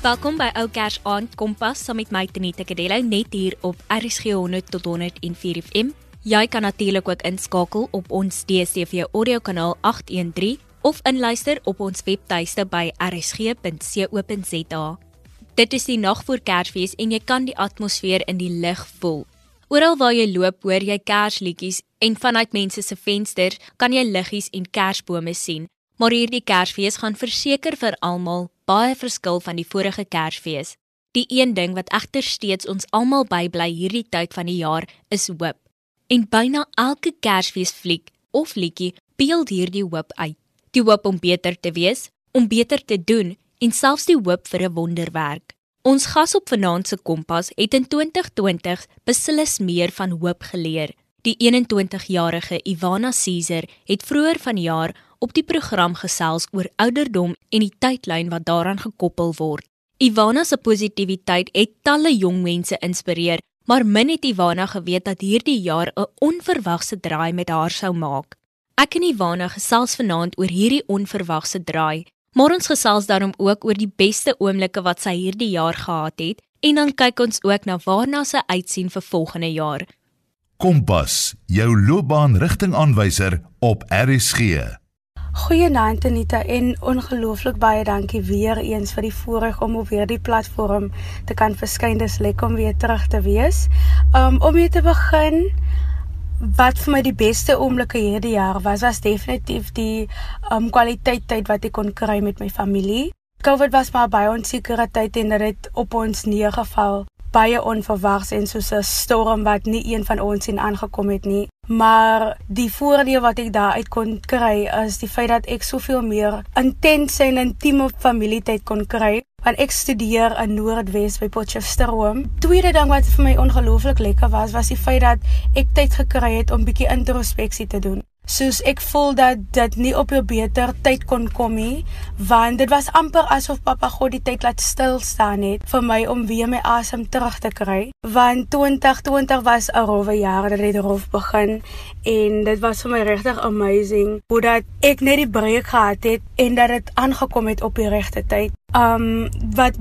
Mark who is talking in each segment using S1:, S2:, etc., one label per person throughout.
S1: Welkom by Ou Kers aand Kompas saam met my Tenita Kadello net hier op RSG 100 tot 104 FM. Jy kan natuurlik ook inskakel op ons DStv audio kanaal 813 of inluister op ons webtuiste by rsg.co.za. Dit is die nag voor Kersfees en jy kan die atmosfeer in die lug voel. Oral waar jy loop, hoor jy kersliedjies en vanuit mense se vensters kan jy liggies en kersbome sien. Maar hierdie Kersfees gaan verseker vir almal baie verskil van die vorige Kersfees. Die een ding wat egter steeds ons almal bybly hierdie tyd van die jaar is hoop. En byna elke Kersfees fliek of liedjie beeld hierdie hoop uit. Die hoop om beter te wees, om beter te doen en selfs die hoop vir 'n wonderwerk. Ons gas op vanaand se kompas het in 2020 beslis meer van hoop geleer. Die 21-jarige Ivana Caesar het vroeër vanjaar op die program gesels oor ouderdom en die tydlyn wat daaraan gekoppel word. Ivana se positiwiteit het talle jong mense inspireer, maar min het Ivana geweet dat hierdie jaar 'n onverwagse draai met haar sou maak. Ek en Ivana gesels vanaand oor hierdie onverwagse draai, maar ons gesels daarom ook oor die beste oomblikke wat sy hierdie jaar gehad het en dan kyk ons ook na waarna sy uitsien vir volgende jaar.
S2: Kompas, jou loopbaanrigtingaanwyser op RSG.
S3: Goeienaand Anita en ongelooflik baie dankie weer eens vir die voorreg om op weer die platform te kan verskyn. Dis lekker om weer terug te wees. Um om weer te begin wat vir my die beste oomblikke hierdie jaar was was definitief die um kwaliteit tyd wat ek kon kry met my familie. COVID was maar baie onsekere tyd en dit het op ons neergeval baie onverwags en soos 'n storm wat nie een van ons sien aangekom het nie. Maar die voordeel wat ek daaruit kon kry is die feit dat ek soveel meer intense en intieme familietyd kon kry want ek studeer in Noordwes by Potchefstroom. Tweede ding wat vir my ongelooflik lekker was, was die feit dat ek tyd gekry het om bietjie introspeksie te doen soos ek voel dat dit nie op 'n beter tyd kon kom nie want dit was amper asof pappa God die tyd laat stil staan het vir my om weer my asem terug te kry. Want 2020 was 'n rowwe jaar dat het rof begin en dit was vir my regtig amazing hoe dat ek net die breek gehad het en dat dit aangekom het op die regte tyd. Um wat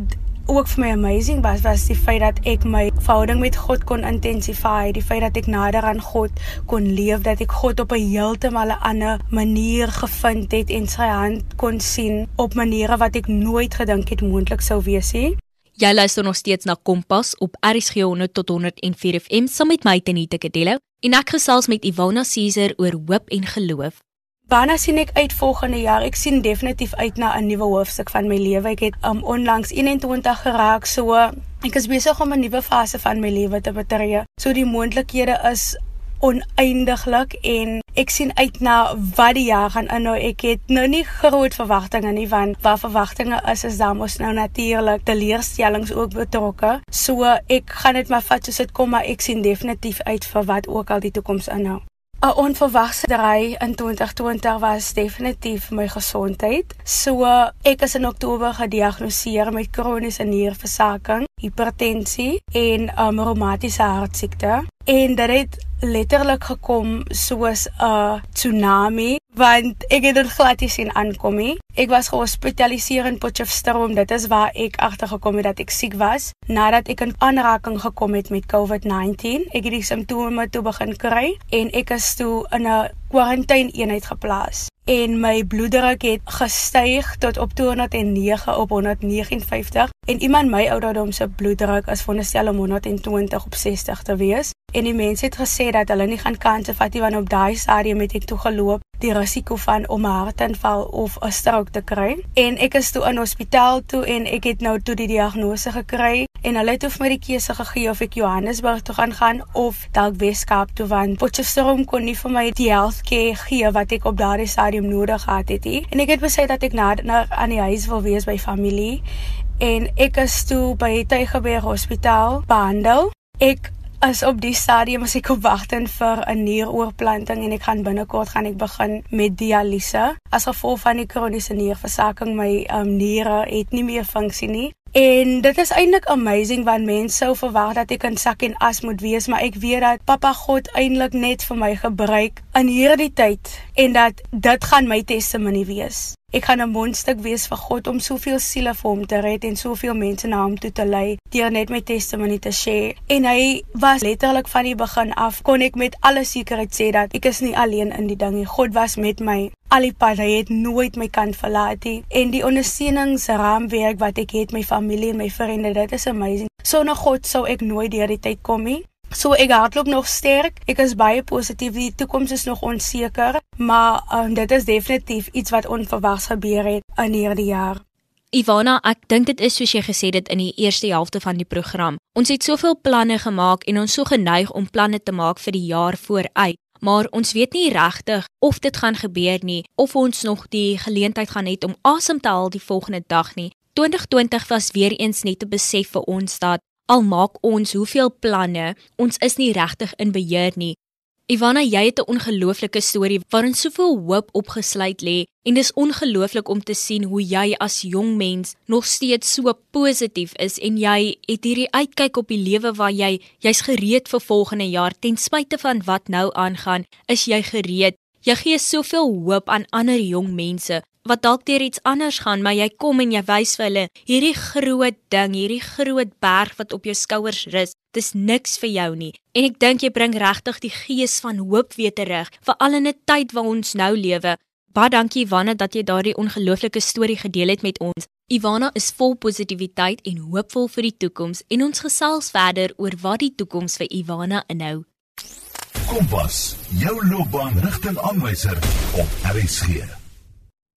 S3: ook vir my amazing was was die feit dat ek my verhouding met God kon intensify, die feit dat ek nader aan God kon leef, dat ek God op 'n heeltemal 'n ander manier gevind het en sy hand kon sien op maniere wat ek nooit gedink het moontlik sou wees nie.
S1: Jy luister nog steeds na Kompas op RSG 100 tot 104 FM saam met my Tenita Kadello en ek gesels met Ivana Caesar oor hoop en geloof.
S3: Waarna sien ek uit volgende jaar? Ek sien definitief uit na 'n nuwe hoofstuk van my lewe. Ek het um, onlangs 21 geraak, so ek is besig om 'n nuwe fase van my lewe te betree. So die moontlikhede is oneindiglik en ek sien uit na wat die jaar gaan inhou. Ek het nou nie groot verwagtinge nie want wat verwagtinge is is dan mos nou natuurlik teleurstellings ook betrokke. So ek gaan dit maar vat soos dit kom, maar ek sien definitief uit vir wat ook al die toekoms inhou. 'n onverwagse draai in 2020 was definitief my gesondheid. So ek is in Oktober gediagnoseer met kroniese nierversaking, hipertensie en um, reumatiese hartsiekte. En dit het letterlik gekom soos 'n tsunami want ek het dit glad nie sien aankom nie. Ek was gehospitaliseer in Potchefstroom. Dit is waar ek agtergekom het dat ek siek was nadat ek in aanraking gekom het met COVID-19. Ek het die simptome toe begin kry en ek is toe in 'n kwarantyne eenheid geplaas en my bloeddruk het gestyg tot op 209 op 159 en iemand my ouderdom se bloeddruk is veronderstel om 120 op 60 te wees. En die mense het gesê dat hulle nie gaan kanse vat nie want op daai stadium het ek toe geloop die risiko van om 'n hartaanval of 'n strook te kry. En ek is toe in hospitaal toe en ek het nou toe die diagnose gekry en hulle het vir my die keuse gegee of ek Johannesburg toe gaan gaan of dalk Weskaap toe want Potchefstroom kon nie vir my die healthcare gee wat ek op daardie stadium nodig gehad het nie. En ek het besluit dat ek na, na aan die huis wil wees by familie. En ek is toe by Tygerberg Hospitaal behandel. Ek as op die stadium as ek op wagting vir 'n nieroorplanting en ek gaan binnekort gaan ek begin met dialyse. As gevolg van die kroniese nierversaking my um, niere het nie meer funksie nie En dit is eintlik amazing want mense sou verwag dat ek in sak en as moet wees, maar ek weet dat Papa God eintlik net vir my gebruik in hierdie tyd en dat dit gaan my testimonie wees. Ek gaan 'n mondstuk wees vir God om soveel siele vir hom te red en soveel mense na hom toe te lei deur net my testimonie te share. En hy was letterlik van die begin af kon ek met alle sekerheid sê dat ek is nie alleen in die ding nie. God was met my. Al die pad hy het nooit my kant verlaat nie. En die ondersteuningsraamwerk wat ek het my familie en my vriende, dit is amazing. Sonder God sou ek nooit deur die tyd kom nie. So ek hardloop nog sterk. Ek is baie positief. Die toekoms is nog onseker, maar um, dit is definitief iets wat onverwags gebeur het in hierdie jaar.
S1: Ivana, ek dink dit is soos jy gesê het in die eerste helfte van die program. Ons het soveel planne gemaak en ons so geneig om planne te maak vir die jaar vooruit, maar ons weet nie regtig of dit gaan gebeur nie of ons nog die geleentheid gaan hê om asem te haal die volgende dag nie. 2020 was weer eens net 'n besef vir ons dat al maak ons hoeveel planne, ons is nie regtig in beheer nie. Ivana, jy het 'n ongelooflike storie waarin soveel hoop opgesluit lê en dis ongelooflik om te sien hoe jy as jong mens nog steeds so positief is en jy het hierdie uitkyk op die lewe waar jy jy's gereed vir volgende jaar ten spyte van wat nou aangaan, is jy gereed. Jy gee soveel hoop aan ander jong mense wat dalk deur iets anders gaan, maar jy kom en jy wys vir hulle hierdie groot ding, hierdie groot berg wat op jou skouers rus. Dis niks vir jou nie. En ek dink jy bring regtig die gees van hoop weer terug, veral in 'n tyd waar ons nou lewe. Baie dankie Ivana dat jy daardie ongelooflike storie gedeel het met ons. Ivana is vol positiwiteit en hoopvol vir die toekoms en ons gesels verder oor wat die toekoms vir Ivana inhou.
S2: Kompas, jou loopbaanrigtingaanwyser op RSG.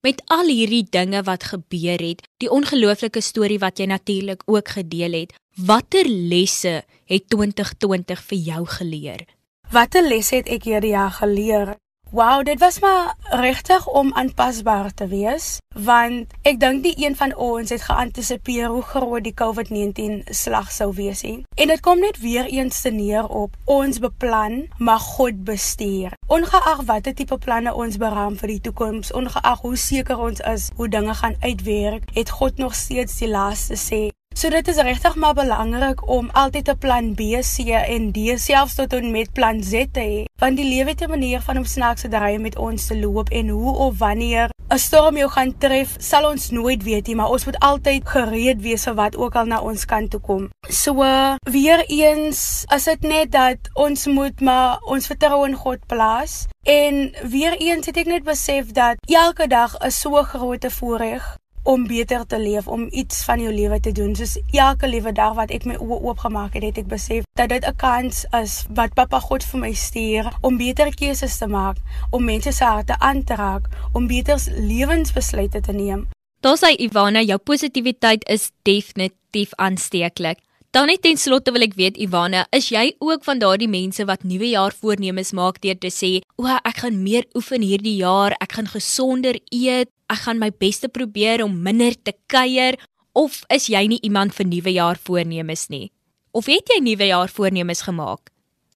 S1: Met al hierdie dinge wat gebeur het, die ongelooflike storie wat jy natuurlik ook gedeel het, watter lesse het 2020 vir jou geleer?
S3: Watter lesse het ek hierdie jaar geleer? Wow, dit was maar regtig om aanpasbaar te wees, want ek dink die een van ons het geantisipeer hoe groot die COVID-19 slag sou wees nie. En dit kom net weer eens te neer op ons beplan, maar God bestuur. Ongeag watter tipe planne ons beraam vir die toekoms, ongeag hoe seker ons is hoe dinge gaan uitwerk, het God nog steeds die laaste sê. So dit is regtig maar belangrik om altyd 'n plan B, C en D selfs tot en met plan Z te hê, want die lewe het 'n manier van om snaakse draaie met ons te loop en hoe of wanneer 'n storm jou gaan tref, sal ons nooit weet nie, maar ons moet altyd gereed wees vir wat ook al na ons kant toe kom. So uh, weer eens, as dit net dat ons moet maar ons vertrou in God plaas en weer eens het ek net besef dat elke dag is so groot 'n voorreg om beter te leef, om iets van jou lewe te doen. Soos elke liewe dag wat ek my oë oopgemaak het, het ek besef dat dit 'n kans is wat Papa God vir my stuur om beter keuses te maak, om mense se harte aan te raak, om beter lewensbesluite te neem.
S1: Daar sê Ivana, jou positiwiteit is definitief aansteeklik. Dan net ten slotte wil ek weet Ivana, is jy ook van daardie mense wat nuwe jaar voornemens maak deur te sê, "O, ek gaan meer oefen hierdie jaar, ek gaan gesonder eet, ek gaan my bes te probeer om minder te kuier," of is jy nie iemand vir nuwe jaar voornemens nie? Of het jy nuwe jaar voornemens gemaak?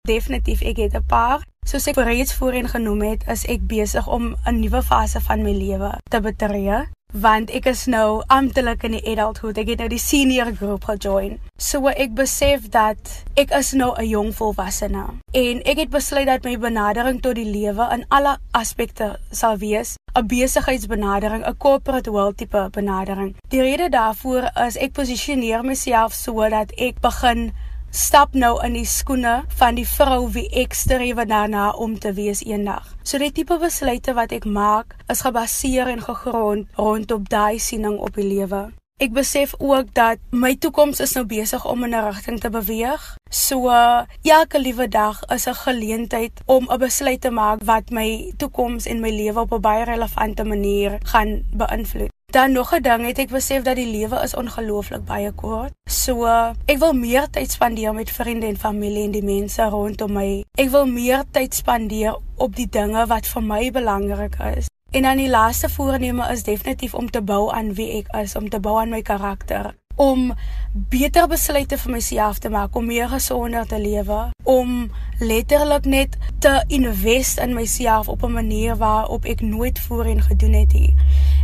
S3: Definitief, ek het 'n paar. Soos ek reeds voorheen genoem het, is ek besig om 'n nuwe fase van my lewe te betree want ek is nou amptelik in die adulthood. Ek het nou die senior groep gejoin. So ek besef dat ek is nou 'n jong volwassene en ek het besluit dat my benadering tot die lewe in alle aspekte sal wees 'n besigheidsbenadering, 'n corporate world tipe benadering. Die rede daarvoor is ek posisioneer myself sodat ek begin stap nou in die skoene van die vrou wie ek streef daarna om te wees eendag. So die tipe besluite wat ek maak is gebaseer en gegrond rondom daai siening op die lewe. Ek besef ook dat my toekoms is nou besig om in 'n rigting te beweeg. So elke liewe dag is 'n geleentheid om 'n besluit te maak wat my toekoms en my lewe op 'n baie relevante manier gaan beïnvloed. Dan nog 'n ding het ek besef dat die lewe is ongelooflik baie kort. So ek wil meer tyd spandeer met vriende en familie en die mense rondom my. Ek wil meer tyd spandeer op die dinge wat vir my belangrik is. En dan die laaste voorneme is definitief om te bou aan wie ek is, om te bou aan my karakter om beter besluite vir myself te maak, om meer gesonder te lewe, om letterlik net te invest in myself op 'n manier waarop ek nooit voorheen gedoen het nie.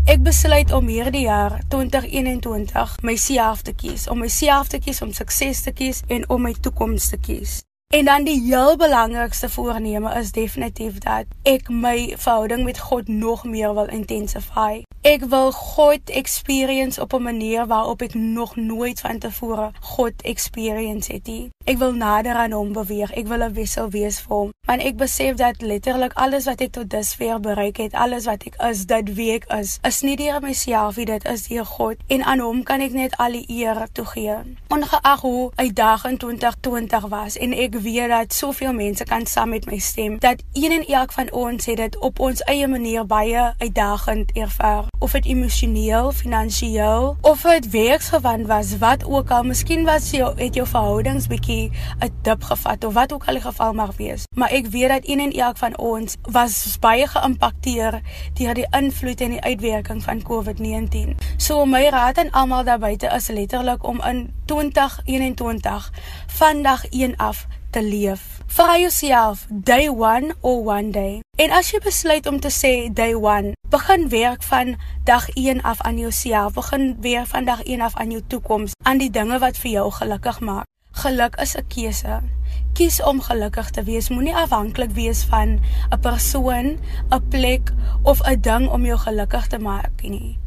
S3: Ek besluit om hierdie jaar 2021 myself te kies, om myself te kies, om sukses te kies en om my toekoms te kies. En dan die heel belangrikste voorneme is definitief dat ek my verhouding met God nog meer wil intensify. Ek wil God experience op 'n manier waarop ek nog nooit van tevore God experience het nie. Ek wil nader aan hom beweeg. Ek wil 'n wissel wees vir hom. Want ek besef dat letterlik alles wat ek tot dusver bereik het, alles wat ek is, dit wie ek is, is nie deur myself nie, dit is deur God en aan hom kan ek net al die eer toegee. Ongeag hoe uitdagend 2020 was en ek weet dat soveel mense kan saam met my stem dat een en elk van ons het dit op ons eie manier baie uitdagend ervaar of dit emosioneel, finansiëel of dit werksgewand was, wat ook al, miskien was jou het jou verhoudings bietjie 'n dip gevat of wat ook al die geval mag wees. Maar ek weet dat een en elk van ons was baie geïmpakteer deur die invloed en die uitwerking van COVID-19. So my raad aan almal daar buite is letterlik om in 2021 vandag 1 af te leef. Vra jouself day 1 or one day. En as jy besluit om te sê day 1, begin werk van dag 1 af aan jouself. Begin weer van dag 1 af aan jou toekoms, aan die dinge wat vir jou gelukkig maak. Geluk is 'n keuse. Kies om gelukkig te wees. Moenie afhanklik wees van 'n persoon, 'n plek of 'n ding om jou gelukkig te maak nie.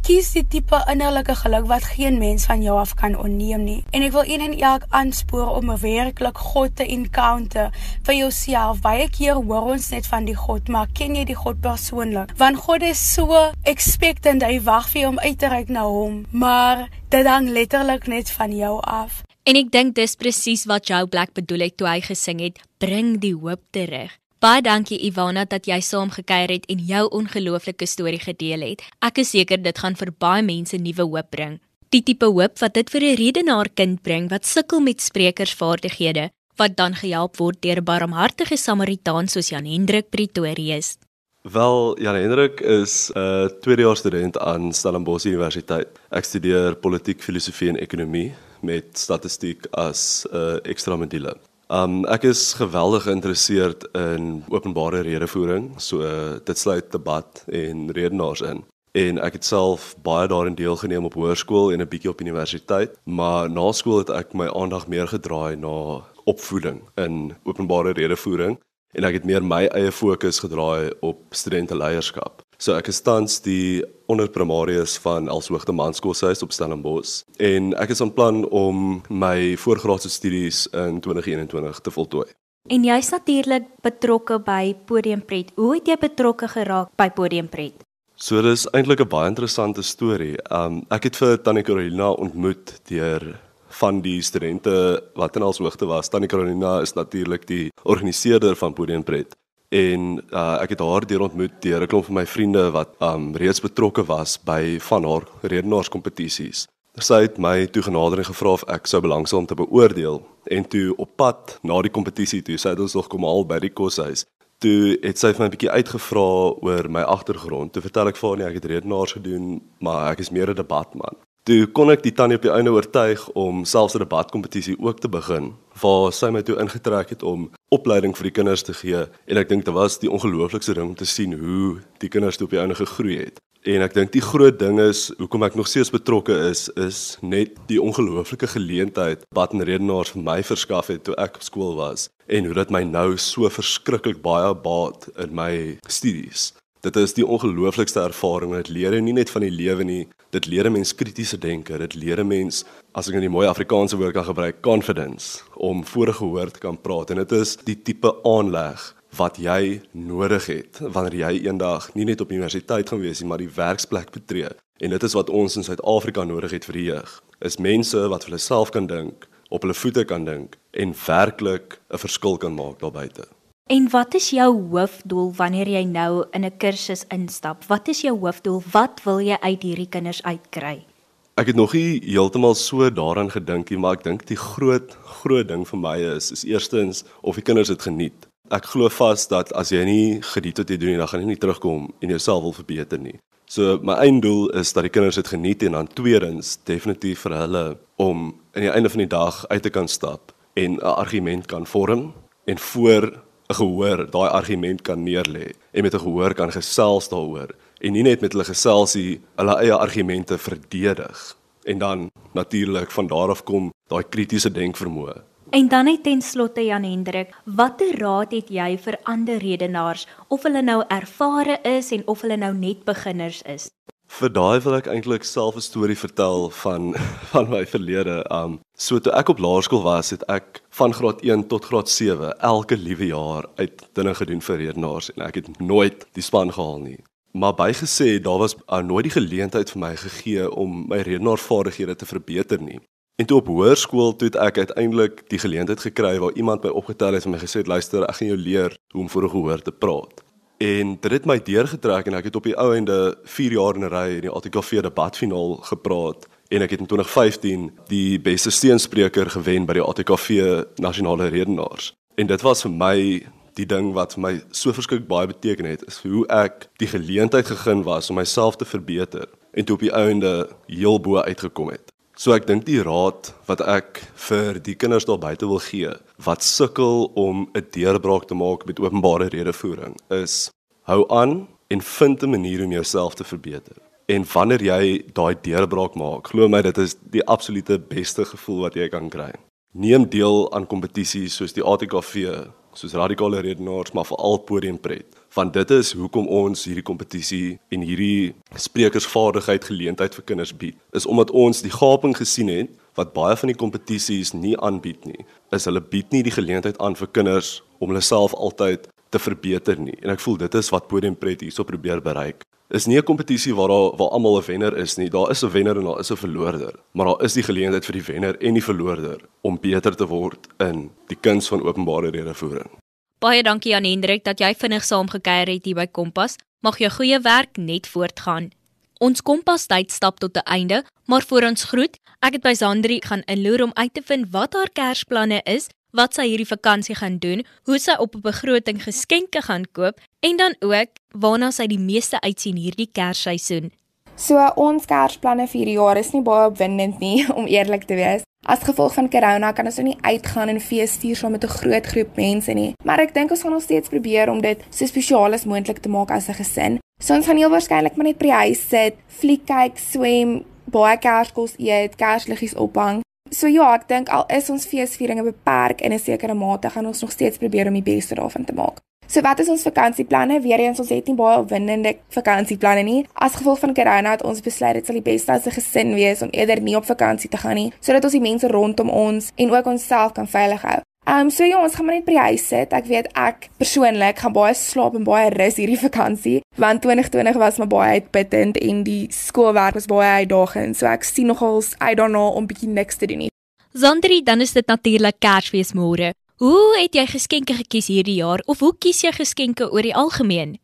S3: Kies die tipe innerlike geluk wat geen mens van jou af kan onneem nie. En ek wil een en elk aanspoor om werklik God te encounter vir jouself. Baie keer hoor ons net van die God, maar ken jy die God persoonlik? Want God is so expectant, hy wag vir jou om uit te reik na hom, maar dit hang letterlik net van jou af.
S1: En ek dink dis presies wat Joe Black bedoel het toe hy gesing het, bring die hoop terug. Baie dankie Ivana dat jy saam gekuier het en jou ongelooflike storie gedeel het. Ek is seker dit gaan vir baie mense nuwe hoop bring. Die tipe hoop wat dit vir 'n redenaar kind bring wat sukkel met sprekersvaardighede, wat dan gehelp word deur 'n barmhartige Samaritaan soos Jan Hendrik Pretorius.
S4: Wel, Jan Hendrik is 'n uh, tweedejaars student aan Stellenbosch Universiteit. Ek studeer politiek, filosofie en ekonomie met statistiek as 'n uh, ekstra module. Um ek is geweldig geïnteresseerd in openbare redevoering, so uh, dit sluit debat en redenaars in. En ek het self baie daarin deelgeneem op hoërskool en 'n bietjie op universiteit, maar na skool het ek my aandag meer gedraai na opvoeding in openbare redevoering en ek het meer my eie fokus gedraai op studente leierskap. So ek is tans die onderprimarius van Elshoogte Manskoolhuis op Stellenbosch en ek is van plan om my voorgraadse studies in 2021 te voltooi.
S1: En jy's natuurlik betrokke by Podiumpret. Hoe het jy betrokke geraak by Podiumpret?
S4: So dis eintlik 'n baie interessante storie. Um ek het vir Tannie Carolina ontmoet deur van die studente wat in Elshoogte was. Tannie Carolina is natuurlik die organiseerder van Podiumpret en uh, ek het haar deur ontmoet deur 'n klomp van my vriende wat um reeds betrokke was by van haar redenaarskompetisies. Sy het my toe genader en gevra of ek sou belangstel om te beoordeel en toe op pad na die kompetisie toe sy het ons nog kom haal by die koshuis. Toe het sy vir my 'n bietjie uitgevra oor my agtergrond. Toe vertel ek vir haar nee, ek het redenaars gedoen, maar ek is meer 'n debatman. Toe kon ek die tannie op die einde oortuig om selfs 'n debatkompetisie ook te begin waar sy my toe ingetrek het om opleiding vir die kinders te gee en ek dink dit was die ongelooflikste ding om te sien hoe die kinders toe op die einde gegroei het. En ek dink die groot ding is hoekom ek nog steeds betrokke is is net die ongelooflike geleentheid wat 'n redenaar vir my verskaf het toe ek op skool was en hoe dit my nou so verskriklik baie baat in my studies. Dit is die ongelooflikste ervaring. Dit leer jou nie net van die lewe nie, dit leer 'n mens kritiese denke. Dit leer 'n mens, as ek nou die mooi Afrikaanse woord kan gebruik, confidence om voorgehoor te kan praat. En dit is die tipe aanleg wat jy nodig het wanneer jy eendag nie net op universiteit gaan wees nie, maar die werksplek betree. En dit is wat ons in Suid-Afrika nodig het vir die jeug. Is mense wat vir hulle self kan dink, op hulle voete kan dink en werklik 'n verskil kan maak daar buite.
S1: En wat is jou hoofdoel wanneer jy nou in 'n kursus instap? Wat is jou hoofdoel? Wat wil jy uit hierdie kinders uitkry?
S4: Ek het nog nie heeltemal so daaraan gedink nie, maar ek dink die groot groot ding vir my is is eerstens of die kinders dit geniet. Ek glo vas dat as jy nie geniet wat jy doen nie, dan gaan jy nie terugkom en jouself wil verbeter nie. So my einddoel is dat die kinders dit geniet en dan tweedens definitief vir hulle om aan die einde van die dag uit te kan stap en 'n argument kan vorm en voor 'n gehoor daai argument kan neerlê en met 'n gehoor kan gesels daaroor en nie net met hulle geselsie hulle eie argumente verdedig en dan natuurlik van daar af kom daai kritiese denkvermoë.
S1: En dan net ten slotte Jan Hendrik, watter raad het jy vir ander redenaars of hulle nou ervare is en of hulle nou net beginners is?
S4: Vir daai wil ek eintlik self 'n storie vertel van van my verlede. Um so toe ek op laerskool was, het ek van graad 1 tot graad 7 elke liewe jaar uit dinge gedoen vir redenaars en ek het nooit die span gehaal nie. Maar bygesê daar was uh, nooit die geleentheid vir my gegee om my redenaarvaardighede te verbeter nie. En toe op hoërskool toe het ek uiteindelik die geleentheid gekry waar iemand my opgetel het en my gesê het luister, ek gaan jou leer hoe om voor 'n gehoor te praat. En dit het my deurgetrek en ek het op die ou ende 4 jaar in 'n ry in die ATKV debatfinaal gepraat en ek het in 2015 die beste steenspreker gewen by die ATKV nasionale redenaars. En dit was vir my die ding wat vir my so verskriklik baie beteken het is hoe ek die geleentheid gegee was om myself te verbeter en toe op die ou ende heel bo uitgekom het. So ek dink die raad wat ek vir die kinders daar buite wil gee wat sukkel om 'n deurbraak te maak met openbare redevoering is hou aan en vind 'n manier om jouself te verbeter. En wanneer jy daai deurbraak maak, glo my dit is die absolute beste gevoel wat jy kan kry. Neem deel aan kompetisies soos die ATKV, soos radikale redenaars, maar veral podiumpret want dit is hoekom ons hierdie kompetisie en hierdie sprekersvaardigheid geleentheid vir kinders bied. Is omdat ons die gaping gesien het wat baie van die kompetisies nie aanbied nie. Is hulle bied nie die geleentheid aan vir kinders om hulle self altyd te verbeter nie. En ek voel dit is wat Podium Pret hierso probeer bereik. Is nie 'n kompetisie waar daar waar almal 'n wenner is nie. Daar is 'n wenner en daar is 'n verloorder, maar daar is die geleentheid vir die wenner en die verloorder om beter te word in die kuns van openbare redevoering.
S1: Baie dankie aan Hendrik dat jy vinnig saamgekyer het hier by Kompas. Mag jou goeie werk net voortgaan. Ons Kompas tyd stap tot 'n einde, maar voor ons groet, ek het by Sandri gaan inloer om uit te vind wat haar Kersplanne is, wat sy hierdie vakansie gaan doen, hoe sy op 'n begroting geskenke gaan koop en dan ook waarna sy die meeste uitsien hierdie Kersseisoen.
S5: So ons Kersplanne vir hierdie jaar is nie baie opwindend nie, om eerlik te wees. As gevolg van corona kan ons nou nie uitgaan en fees vier saam met 'n groot groep mense nie, maar ek dink ons gaan nog steeds probeer om dit so spesiaal as moontlik te maak as 'n gesin. So ons gaan heel waarskynlik maar net by die huis sit, fliek kyk, swem, baie kerskos eet, kersliggies ophang. So ja, ek dink al is ons feesvieringe beperk in 'n sekere mate, gaan ons nog steeds probeer om die beste daarvan te maak. So wat is ons vakansieplanne? Weereens ons het nie baie opwindende vakansieplanne nie. As gevolg van corona het ons besluit dit sal die beste as 'n gesin wees om eerder nie op vakansie te gaan nie, sodat ons die mense rondom ons en ook onsself kan veilig hou. Ehm um, so ja, ons gaan maar net by die huis sit. Ek weet ek persoonlik gaan baie slaap en baie rus hierdie vakansie, want 2020 was maar baie uitputtend en die skoolwerk was baie uitdagend. So ek sien nogals uit daarna om bietjie niks te doen nie.
S1: Sondri, dan is dit natuurlik Kersfees môre. Hoe het jy geskenke gekies hierdie jaar of hoe kies jy geskenke oor die algemeen?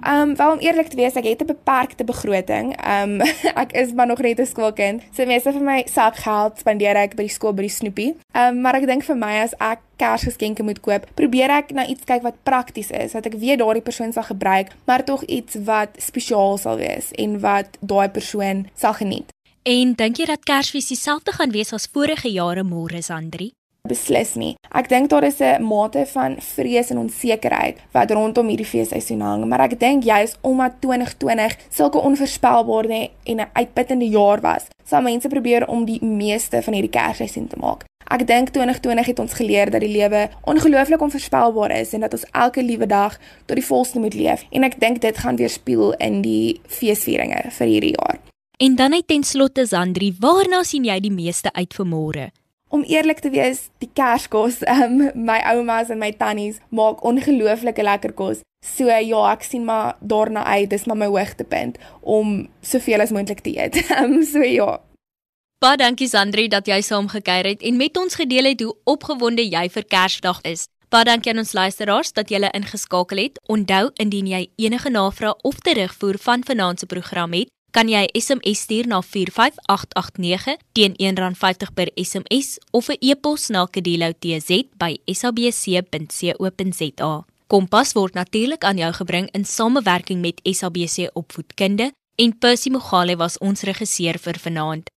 S5: Ehm um, wel om eerlik te wees, ek het 'n beperkte begroting. Ehm um, ek is maar nog net 'n skoolkind. So meeste van my sakgeld spandeer ek by die skool by die snoepie. Ehm um, maar ek dink vir my as ek Kersgeskenke moet koop, probeer ek na iets kyk wat prakties is, dat ek weet daardie persoon sal gebruik, maar tog iets wat spesiaal sal wees en wat daai persoon sal geniet.
S1: En dink jy dat Kersfees dieselfde gaan wees as vorige jare môre, Sandri?
S5: Beslis nie. Ek dink daar is 'n mate van vrees en onsekerheid wat rondom hierdie feesseisoen hang, maar ek dink juis omdat 2020 sulke onvoorspelbare en 'n uitputtende jaar was, sal mense probeer om die meeste van hierdie Kersseisoen te maak. Ek dink 2020 het ons geleer dat die lewe ongelooflik onvoorspelbaar is en dat ons elke liewe dag tot die volste moet leef en ek dink dit gaan weerspieël in die feesvieringe vir hierdie jaar.
S1: En dan net ten slotte Sandri, waarna sien jy die meeste uit vir môre?
S5: Om eerlik te wees, die Kerskos, um, my oumas en my tannies maak ongelooflike lekker kos. So ja, ek sien maar daarna uit, dis maar my hoogtepunt om soveel as moontlik te eet. Um, so ja.
S1: Baie dankie Sandri dat jy saamgekyker het en met ons gedeel het hoe opgewonde jy vir Kersdag is. Baie dankie aan ons luisteraars dat julle ingeskakel het. Onthou indien jy enige navrae of terugvoer van vanaand se program het, kan jy 'n SMS stuur na 45889 teen R1.50 per SMS of 'n e-pos na kedeloutz@sabc.co.za. Kompas word natuurlik aan jou gebring in samewerking met SABC Opvoedkunde en Percy Mogale was ons regisseur vir vanaand.